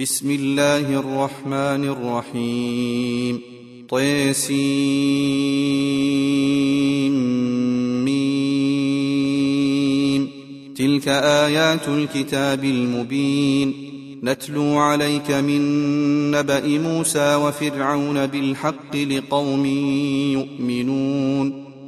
بسم الله الرحمن الرحيم. طيسين تلك آيات الكتاب المبين. نتلو عليك من نبأ موسى وفرعون بالحق لقوم يؤمنون.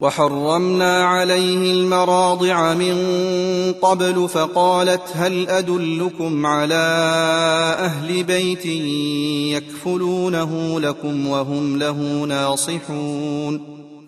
وحرمنا عليه المراضع من قبل فقالت هل أدلكم على أهل بيت يكفلونه لكم وهم له ناصحون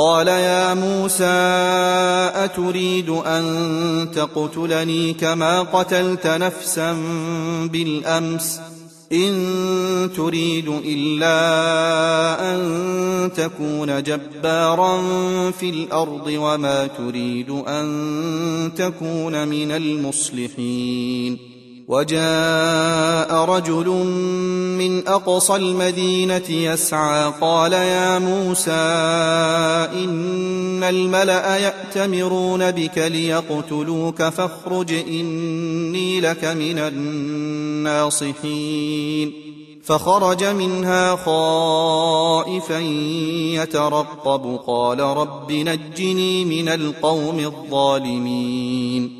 قال يا موسى أتريد أن تقتلني كما قتلت نفسا بالأمس؟ إن تريد إلا أن تكون جبارا في الأرض وما تريد أن تكون من المصلحين. وجاء رجل من أقصى المدينة يسعى قال يا موسى إن الملأ يأتمرون بك ليقتلوك فاخرج إني لك من الناصحين. فخرج منها خائفا يترقب قال رب نجني من القوم الظالمين.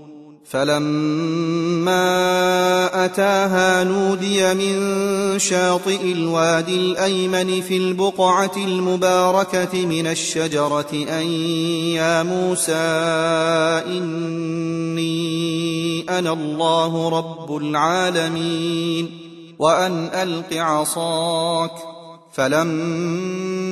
فلما أتاها نودي من شاطئ الوادي الأيمن في البقعة المباركة من الشجرة أن يا موسى إني أنا الله رب العالمين وأن ألق عصاك. فلما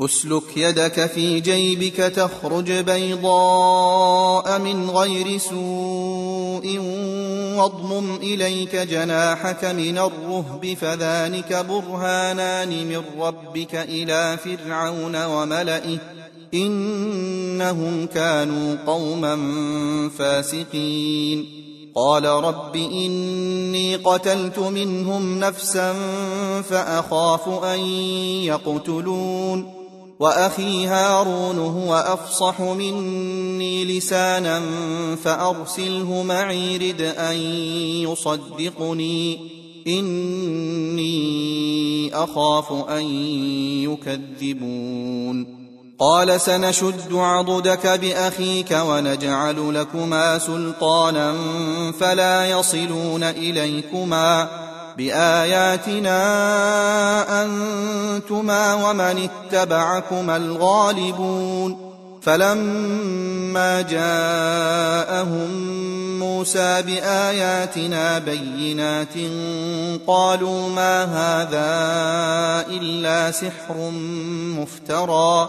أسلك يدك في جيبك تخرج بيضاء من غير سوء واضمم إليك جناحك من الرهب فذلك برهانان من ربك إلى فرعون وملئه. إنهم كانوا قوما فاسقين. قال رب إني قتلت منهم نفسا فأخاف أن يقتلون. وأخي هارون هو أفصح مني لسانا فأرسله معي رد أن يصدقني. إني أخاف أن يكذبون. قال سنشد عضدك بأخيك ونجعل لكما سلطانا فلا يصلون إليكما. بآياتنا أنتما ومن اتبعكما الغالبون فلما جاءهم موسى بآياتنا بينات قالوا ما هذا إلا سحر مفترى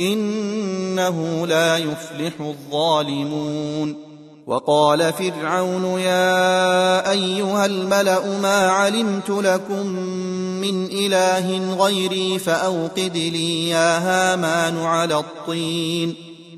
إنه لا يفلح الظالمون. وقال فرعون يا أيها الملأ ما علمت لكم من إله غيري فأوقد لي يا هامان على الطين.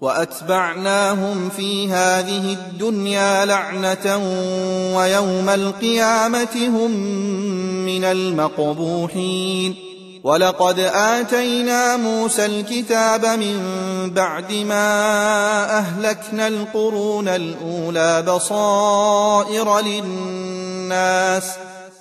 وأتبعناهم في هذه الدنيا لعنة ويوم القيامة هم من المقبوحين. ولقد آتينا موسى الكتاب من بعد ما أهلكنا القرون الأولى بصائر للناس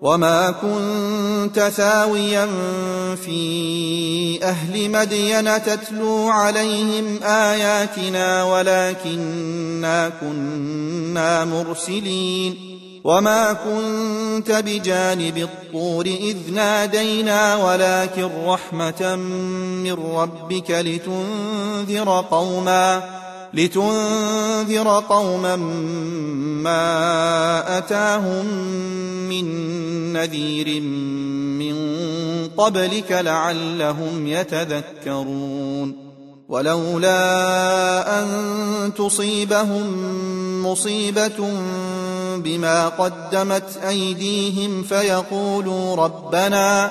وما كنت ثاويا في أهل مدين تتلو عليهم اياتنا ولكنا كنا مرسلين وما كنت بجانب الطور اذ نادينا ولكن رحمه من ربك لتنذر قوما لتنذر قوما ما أتاهم من نذير من قبلك لعلهم يتذكرون ولولا أن تصيبهم مصيبة بما قدمت أيديهم فيقولوا ربنا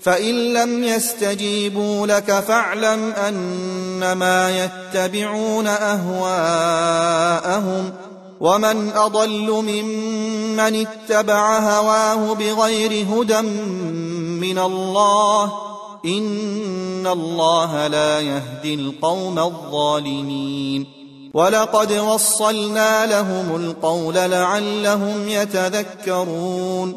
فإن لم يستجيبوا لك فاعلم أنما يتبعون أهواءهم ومن أضل ممن اتبع هواه بغير هدى من الله إن الله لا يهدي القوم الظالمين ولقد وصلنا لهم القول لعلهم يتذكرون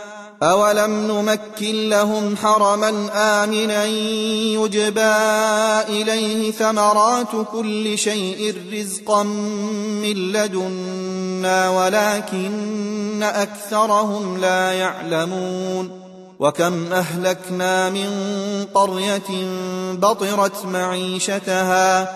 أولم نمكن لهم حرما آمنا يجبى إليه ثمرات كل شيء رزقا من لدنا ولكن أكثرهم لا يعلمون وكم أهلكنا من قرية بطرت معيشتها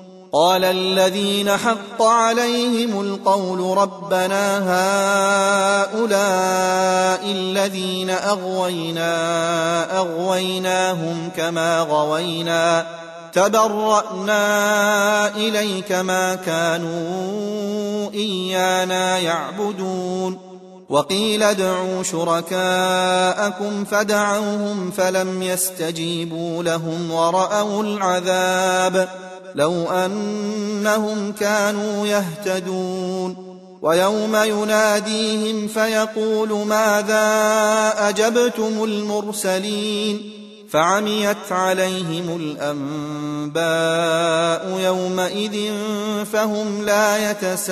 قال الذين حق عليهم القول ربنا هؤلاء الذين أغوينا أغويناهم كما غوينا تبرأنا إليك ما كانوا إيانا يعبدون. وقيل ادعوا شركاءكم فدعوهم فلم يستجيبوا لهم ورأوا العذاب. لو أنهم كانوا يهتدون ويوم يناديهم فيقول ماذا أجبتم المرسلين فعميت عليهم الأنباء يومئذ فهم لا يتساءلون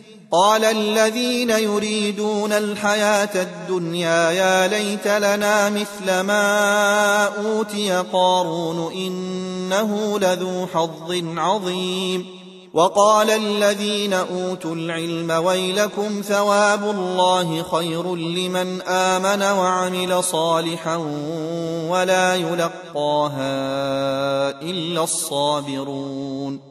قال الذين يريدون الحياة الدنيا يا ليت لنا مثل ما أوتي قارون إنه لذو حظ عظيم. وقال الذين أوتوا العلم ويلكم ثواب الله خير لمن آمن وعمل صالحا ولا يلقاها إلا الصابرون.